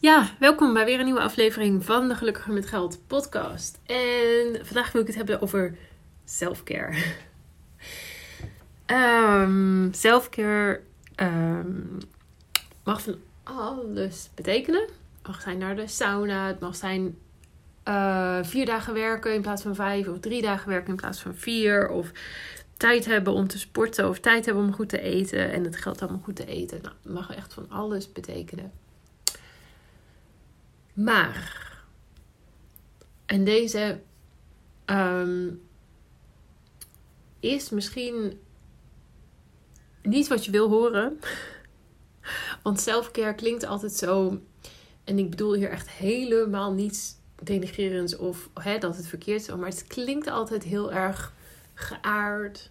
Ja, welkom bij weer een nieuwe aflevering van de Gelukkiger met Geld podcast. En vandaag wil ik het hebben over selfcare. Um, selfcare um, mag van alles betekenen. Het mag zijn naar de sauna, het mag zijn uh, vier dagen werken in plaats van vijf, of drie dagen werken in plaats van vier, of tijd hebben om te sporten, of tijd hebben om goed te eten en het geld om goed te eten. Nou, het mag echt van alles betekenen. Maar, en deze um, is misschien niet wat je wil horen. Want selfcare klinkt altijd zo. En ik bedoel hier echt helemaal niets denigrerends of hè, dat het verkeerd is. Maar het klinkt altijd heel erg geaard,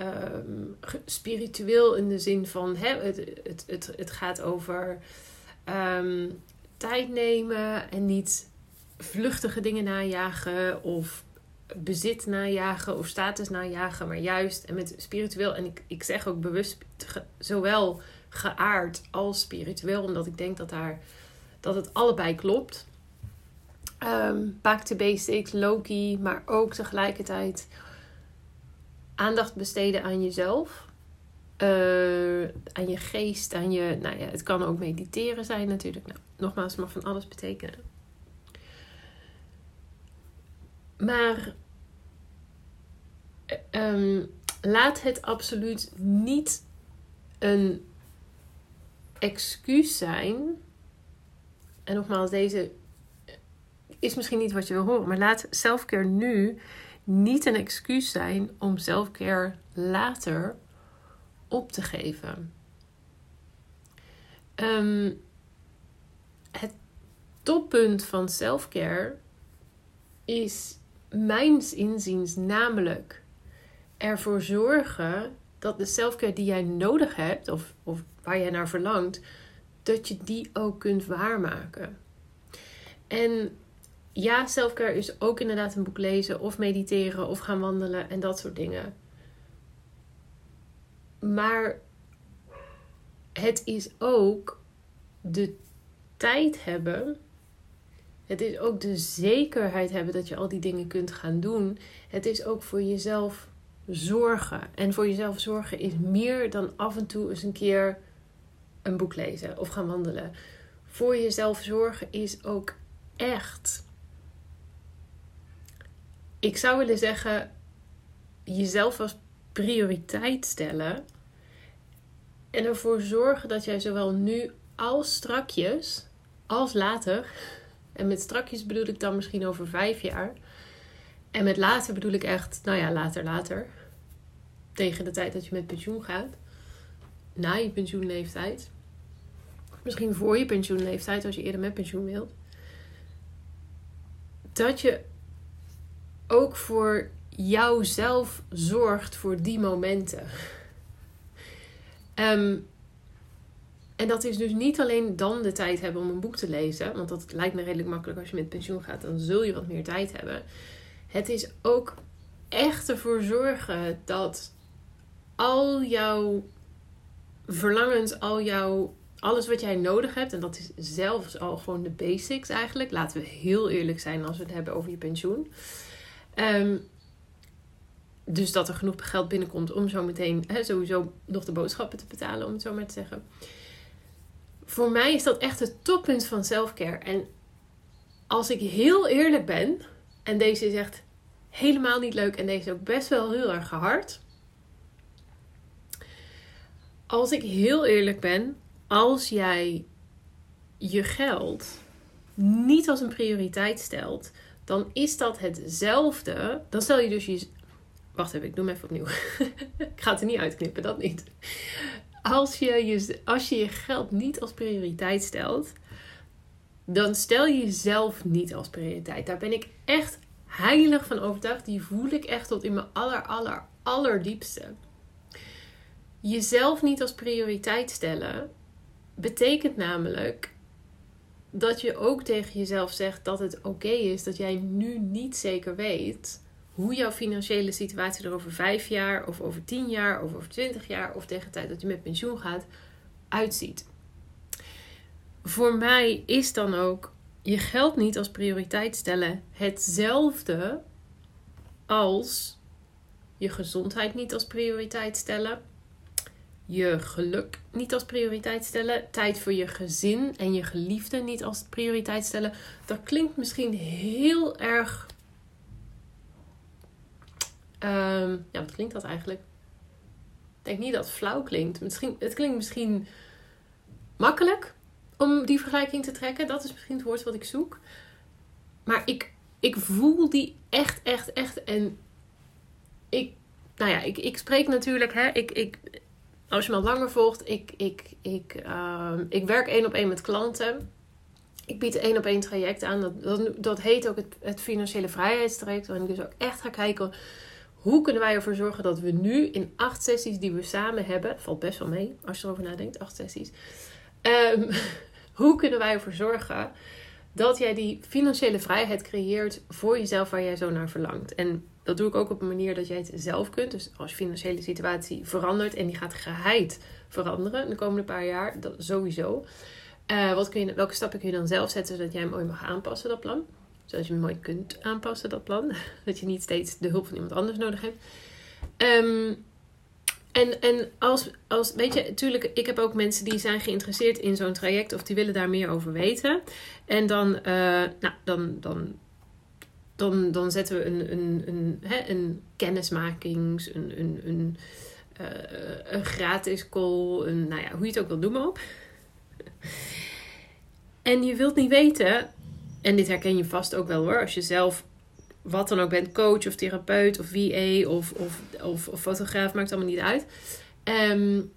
um, spiritueel in de zin van hè, het, het, het, het gaat over um, tijd nemen en niet vluchtige dingen najagen of bezit najagen of status najagen, maar juist en met spiritueel. En ik, ik zeg ook bewust zowel geaard als spiritueel, omdat ik denk dat, daar, dat het allebei klopt. Um, back to basics, Loki, maar ook tegelijkertijd aandacht besteden aan jezelf. Uh, aan je geest, aan je. Nou ja, het kan ook mediteren zijn natuurlijk. Nou, nogmaals, het mag van alles betekenen. Maar um, laat het absoluut niet een excuus zijn. En nogmaals, deze is misschien niet wat je wil horen, maar laat selfcare nu niet een excuus zijn om selfcare later op te geven. Um, het toppunt van selfcare is mijns inziens namelijk ervoor zorgen dat de selfcare die jij nodig hebt, of, of waar jij naar verlangt, dat je die ook kunt waarmaken. En ja, selfcare is ook inderdaad een boek lezen, of mediteren, of gaan wandelen en dat soort dingen. Maar het is ook de tijd hebben. Het is ook de zekerheid hebben dat je al die dingen kunt gaan doen. Het is ook voor jezelf zorgen. En voor jezelf zorgen is meer dan af en toe eens een keer een boek lezen of gaan wandelen. Voor jezelf zorgen is ook echt. Ik zou willen zeggen, jezelf als prioriteit stellen. En ervoor zorgen dat jij zowel nu als strakjes, als later. En met strakjes bedoel ik dan misschien over vijf jaar. En met later bedoel ik echt, nou ja, later, later. Tegen de tijd dat je met pensioen gaat. Na je pensioenleeftijd. Misschien voor je pensioenleeftijd, als je eerder met pensioen wilt. Dat je ook voor jouzelf zorgt voor die momenten. Um, en dat is dus niet alleen dan de tijd hebben om een boek te lezen. Want dat lijkt me redelijk makkelijk als je met pensioen gaat. Dan zul je wat meer tijd hebben. Het is ook echt ervoor zorgen dat al jouw verlangens, al jouw alles wat jij nodig hebt, en dat is zelfs al gewoon de basics eigenlijk. Laten we heel eerlijk zijn als we het hebben over je pensioen. Um, dus dat er genoeg geld binnenkomt om zo meteen hè, sowieso nog de boodschappen te betalen, om het zo maar te zeggen. Voor mij is dat echt het toppunt van selfcare. En als ik heel eerlijk ben, en deze is echt helemaal niet leuk en deze is ook best wel heel erg hard. Als ik heel eerlijk ben, als jij je geld niet als een prioriteit stelt, dan is dat hetzelfde. Dan stel je dus je Wacht even, ik doe hem even opnieuw. ik ga het er niet uitknippen, dat niet. Als je, je, als je je geld niet als prioriteit stelt, dan stel je jezelf niet als prioriteit. Daar ben ik echt heilig van overtuigd. Die voel ik echt tot in mijn aller, aller, allerdiepste. Jezelf niet als prioriteit stellen betekent namelijk dat je ook tegen jezelf zegt dat het oké is dat jij nu niet zeker weet hoe jouw financiële situatie er over vijf jaar, of over tien jaar, of over twintig jaar, of tegen de tijd dat je met pensioen gaat, uitziet. voor mij is dan ook je geld niet als prioriteit stellen hetzelfde als je gezondheid niet als prioriteit stellen, je geluk niet als prioriteit stellen, tijd voor je gezin en je geliefde niet als prioriteit stellen. Dat klinkt misschien heel erg. Um, ja, wat klinkt dat eigenlijk? Ik denk niet dat het flauw klinkt. Misschien, het klinkt misschien makkelijk om die vergelijking te trekken. Dat is misschien het woord wat ik zoek. Maar ik, ik voel die echt, echt, echt. En ik, nou ja, ik, ik spreek natuurlijk, hè, ik, ik, als je me al langer volgt, ik, ik, ik, uh, ik werk één op één met klanten. Ik bied één op één traject aan. Dat, dat, dat heet ook het, het financiële vrijheidstraject. Waarin ik dus ook echt ga kijken hoe kunnen wij ervoor zorgen dat we nu in acht sessies die we samen hebben, valt best wel mee als je erover nadenkt, acht sessies. Um, hoe kunnen wij ervoor zorgen dat jij die financiële vrijheid creëert voor jezelf waar jij zo naar verlangt? En dat doe ik ook op een manier dat jij het zelf kunt. Dus als je financiële situatie verandert en die gaat geheid veranderen de komende paar jaar, dat sowieso. Uh, wat kun je, welke stappen kun je dan zelf zetten zodat jij hem mooi mag aanpassen, dat plan? Zodat je mooi kunt aanpassen, dat plan. Dat je niet steeds de hulp van iemand anders nodig hebt. Um, en, en als, als, weet je, natuurlijk, ik heb ook mensen die zijn geïnteresseerd in zo'n traject of die willen daar meer over weten. En dan, uh, nou, dan, dan, dan, dan zetten we een, een, een, hè, een kennismakings, een, een, een, uh, een gratis call, een, nou ja, hoe je het ook wil doen op. En je wilt niet weten, en dit herken je vast ook wel hoor, als je zelf wat dan ook bent, coach of therapeut of VA of, of, of, fotograaf, maakt allemaal niet uit. Um,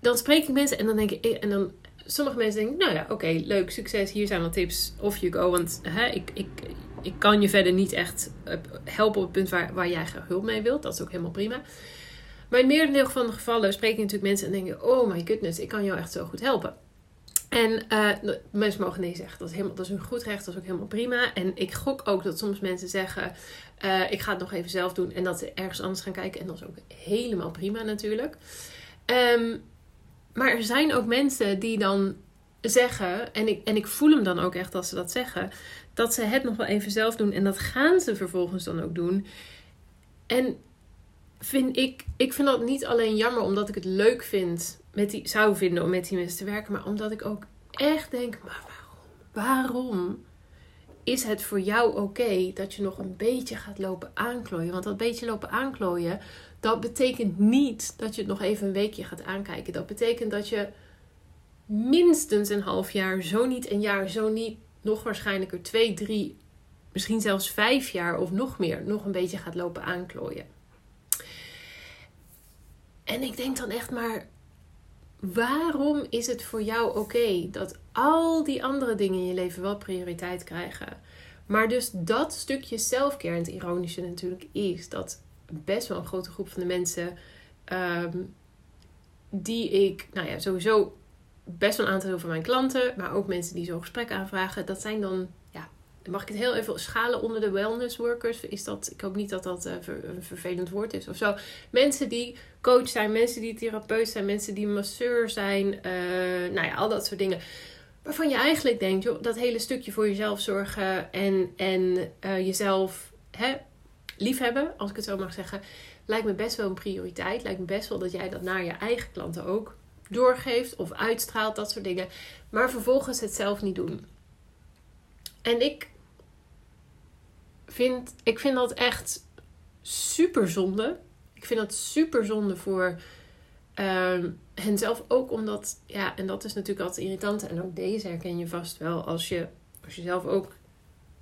dan spreek ik mensen en dan denk ik, en dan sommige mensen denken, nou ja, oké, leuk, succes, hier zijn wat tips, of you go. Want hè, ik, ik, ik kan je verder niet echt helpen op het punt waar, waar jij hulp mee wilt. Dat is ook helemaal prima. Maar in merendeel van de gevallen spreek ik natuurlijk mensen en denken, oh my goodness, ik kan jou echt zo goed helpen. En uh, mensen mogen nee zeggen. Dat is, helemaal, dat is een goed recht. Dat is ook helemaal prima. En ik gok ook dat soms mensen zeggen: uh, Ik ga het nog even zelf doen. En dat ze ergens anders gaan kijken. En dat is ook helemaal prima natuurlijk. Um, maar er zijn ook mensen die dan zeggen. En ik, en ik voel hem dan ook echt als ze dat zeggen. Dat ze het nog wel even zelf doen. En dat gaan ze vervolgens dan ook doen. En vind ik, ik vind dat niet alleen jammer omdat ik het leuk vind met die, zou vinden om met die mensen te werken. Maar omdat ik ook echt denk, maar waarom? Waarom is het voor jou oké dat je nog een beetje gaat lopen aanklooien? Want dat beetje lopen aanklooien, dat betekent niet dat je het nog even een weekje gaat aankijken. Dat betekent dat je minstens een half jaar, zo niet een jaar, zo niet nog waarschijnlijker twee, drie, misschien zelfs vijf jaar of nog meer, nog een beetje gaat lopen aanklooien. En ik denk dan echt maar, waarom is het voor jou oké dat al die andere dingen in je leven wel prioriteit krijgen? Maar dus dat stukje zelfcare, en het ironische natuurlijk is dat best wel een grote groep van de mensen ehm, die ik, nou ja, sowieso best wel een aantal van mijn klanten, maar ook mensen die zo'n gesprek aanvragen, dat zijn dan mag ik het heel even schalen onder de wellness workers? Is dat, ik hoop niet dat dat uh, een vervelend woord is of zo. Mensen die coach zijn, mensen die therapeut zijn, mensen die masseur zijn. Uh, nou ja, al dat soort dingen. Waarvan je eigenlijk denkt, joh, dat hele stukje voor jezelf zorgen en, en uh, jezelf hè, liefhebben, als ik het zo mag zeggen, lijkt me best wel een prioriteit. Lijkt me best wel dat jij dat naar je eigen klanten ook doorgeeft of uitstraalt, dat soort dingen. Maar vervolgens het zelf niet doen. En ik vind, ik vind dat echt super zonde. Ik vind dat super zonde voor uh, hen zelf ook omdat, ja, en dat is natuurlijk altijd irritant. En ook deze herken je vast wel als je, als je zelf ook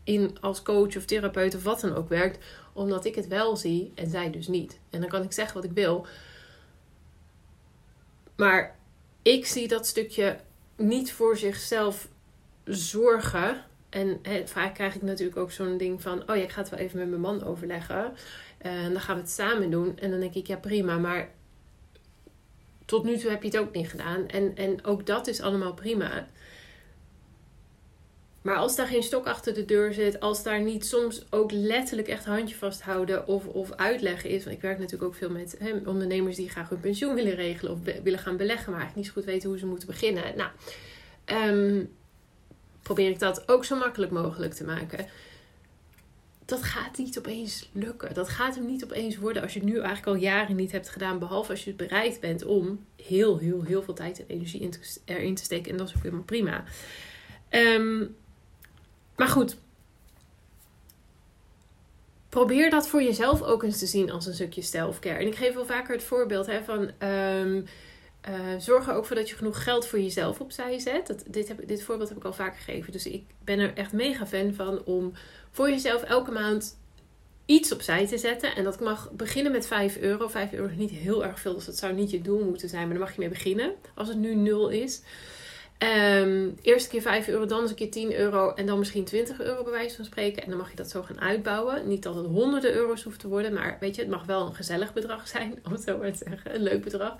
in als coach of therapeut of wat dan ook werkt. Omdat ik het wel zie en zij dus niet. En dan kan ik zeggen wat ik wil. Maar ik zie dat stukje niet voor zichzelf zorgen en vaak krijg ik natuurlijk ook zo'n ding van: oh ja, ik ga het wel even met mijn man overleggen. Eh, en dan gaan we het samen doen. En dan denk ik: ja, prima, maar tot nu toe heb je het ook niet gedaan. En, en ook dat is allemaal prima. maar als daar geen stok achter de deur zit, als daar niet soms ook letterlijk echt handje vasthouden of, of uitleggen is. Want ik werk natuurlijk ook veel met ondernemers die graag hun pensioen willen regelen of willen gaan beleggen, maar eigenlijk niet zo goed weten hoe ze moeten beginnen. Nou, um, probeer ik dat ook zo makkelijk mogelijk te maken. Dat gaat niet opeens lukken. Dat gaat hem niet opeens worden als je het nu eigenlijk al jaren niet hebt gedaan. Behalve als je bereid bent om heel, heel, heel veel tijd en energie erin te steken. En dat is ook helemaal prima. Um, maar goed, probeer dat voor jezelf ook eens te zien als een stukje self-care. En ik geef wel vaker het voorbeeld hè, van. Um, uh, zorg er ook voor dat je genoeg geld voor jezelf opzij zet. Dit, heb, dit voorbeeld heb ik al vaker gegeven. Dus ik ben er echt mega fan van om voor jezelf elke maand iets opzij te zetten. En dat mag beginnen met 5 euro. 5 euro is niet heel erg veel, dus dat zou niet je doel moeten zijn. Maar daar mag je mee beginnen als het nu 0 is. Um, eerste keer 5 euro, dan eens een keer 10 euro en dan misschien 20 euro bij wijze van spreken. En dan mag je dat zo gaan uitbouwen. Niet dat het honderden euro's hoeft te worden, maar weet je, het mag wel een gezellig bedrag zijn, om het zo maar te zeggen. Een leuk bedrag.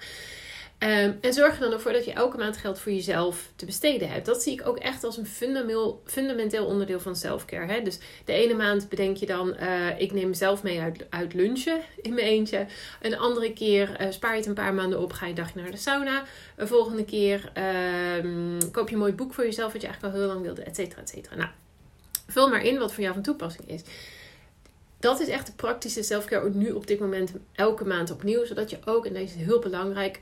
Um, en zorg er dan ook voor dat je elke maand geld voor jezelf te besteden hebt. Dat zie ik ook echt als een fundamenteel, onderdeel van selfcare. Dus de ene maand bedenk je dan, uh, ik neem mezelf mee uit, lunchen in mijn eentje. Een andere keer uh, spaar je het een paar maanden op, ga je een dagje naar de sauna. Een volgende keer uh, koop je een mooi boek voor jezelf, wat je eigenlijk al heel lang wilde, et cetera, et cetera. Nou, vul maar in wat voor jou van toepassing is. Dat is echt de praktische selfcare nu op dit moment elke maand opnieuw. Zodat je ook, en deze is heel belangrijk,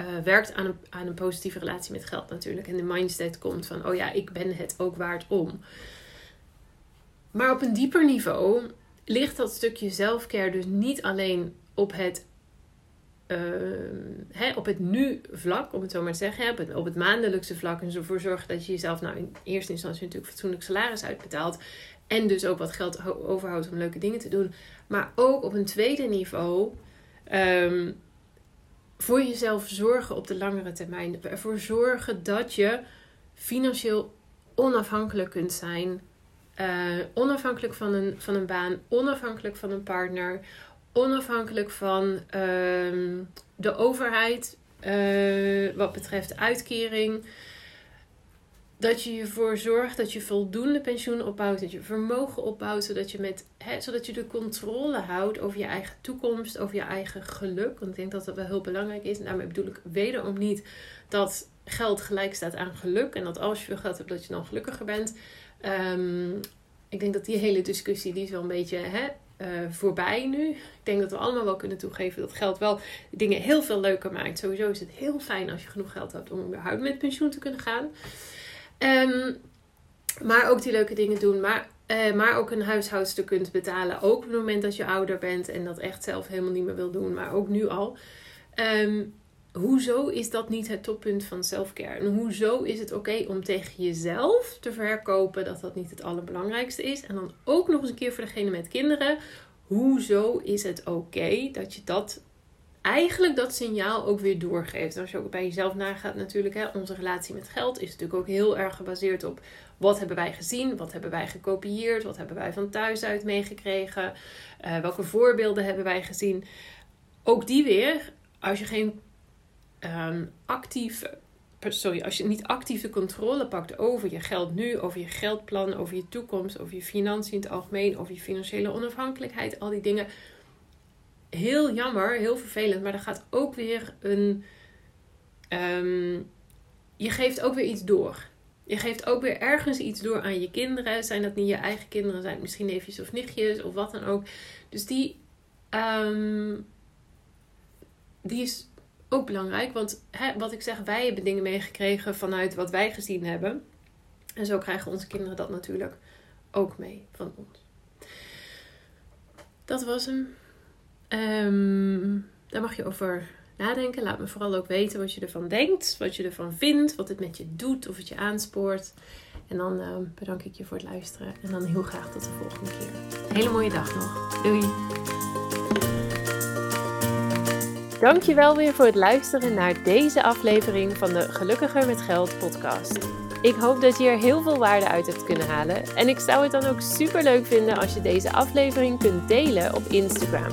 uh, werkt aan een, aan een positieve relatie met geld natuurlijk. En de mindset komt van, oh ja, ik ben het ook waard om. Maar op een dieper niveau ligt dat stukje zelfcare dus niet alleen op het, uh, hè, op het nu-vlak, om het zo maar te zeggen. Op het, op het maandelijkse vlak. En ervoor zorgen dat je jezelf nou in eerste instantie natuurlijk fatsoenlijk salaris uitbetaalt. En dus ook wat geld overhoudt om leuke dingen te doen. Maar ook op een tweede niveau... Um, voor jezelf zorgen op de langere termijn. Ervoor zorgen dat je financieel onafhankelijk kunt zijn. Uh, onafhankelijk van een, van een baan, onafhankelijk van een partner, onafhankelijk van uh, de overheid uh, wat betreft uitkering dat je ervoor zorgt dat je voldoende pensioen opbouwt, dat je vermogen opbouwt, zodat je, met, hè, zodat je de controle houdt over je eigen toekomst, over je eigen geluk. Want ik denk dat dat wel heel belangrijk is. En daarmee bedoel ik wederom niet dat geld gelijk staat aan geluk en dat als je veel geld hebt, dat je dan gelukkiger bent. Um, ik denk dat die hele discussie, die is wel een beetje hè, uh, voorbij nu. Ik denk dat we allemaal wel kunnen toegeven dat geld wel dingen heel veel leuker maakt. Sowieso is het heel fijn als je genoeg geld hebt om überhaupt met pensioen te kunnen gaan. Um, maar ook die leuke dingen doen. Maar, uh, maar ook een huishoudster kunt betalen. Ook op het moment dat je ouder bent en dat echt zelf helemaal niet meer wil doen. Maar ook nu al. Um, hoezo is dat niet het toppunt van selfcare? En hoezo is het oké om tegen jezelf te verkopen dat dat niet het allerbelangrijkste is? En dan ook nog eens een keer voor degene met kinderen. Hoezo is het oké dat je dat eigenlijk dat signaal ook weer doorgeeft. Als je ook bij jezelf nagaat natuurlijk, hè, onze relatie met geld is natuurlijk ook heel erg gebaseerd op wat hebben wij gezien, wat hebben wij gekopieerd, wat hebben wij van thuis uit meegekregen, uh, welke voorbeelden hebben wij gezien. Ook die weer, als je geen um, actief, sorry, als je niet actief de controle pakt over je geld nu, over je geldplan, over je toekomst, over je financiën in het algemeen, over je financiële onafhankelijkheid, al die dingen heel jammer, heel vervelend, maar er gaat ook weer een. Um, je geeft ook weer iets door. Je geeft ook weer ergens iets door aan je kinderen. Zijn dat niet je eigen kinderen, zijn het misschien neefjes of nichtjes of wat dan ook. Dus die, um, die is ook belangrijk. Want wat ik zeg, wij hebben dingen meegekregen vanuit wat wij gezien hebben. En zo krijgen onze kinderen dat natuurlijk ook mee van ons. Dat was hem. Um, daar mag je over nadenken. Laat me vooral ook weten wat je ervan denkt, wat je ervan vindt, wat het met je doet, of het je aanspoort. En dan uh, bedank ik je voor het luisteren. En dan heel graag tot de volgende keer. Een hele mooie dag nog. Doei! Dankjewel weer voor het luisteren naar deze aflevering van de Gelukkiger met Geld podcast. Ik hoop dat je er heel veel waarde uit hebt kunnen halen. En ik zou het dan ook super leuk vinden als je deze aflevering kunt delen op Instagram.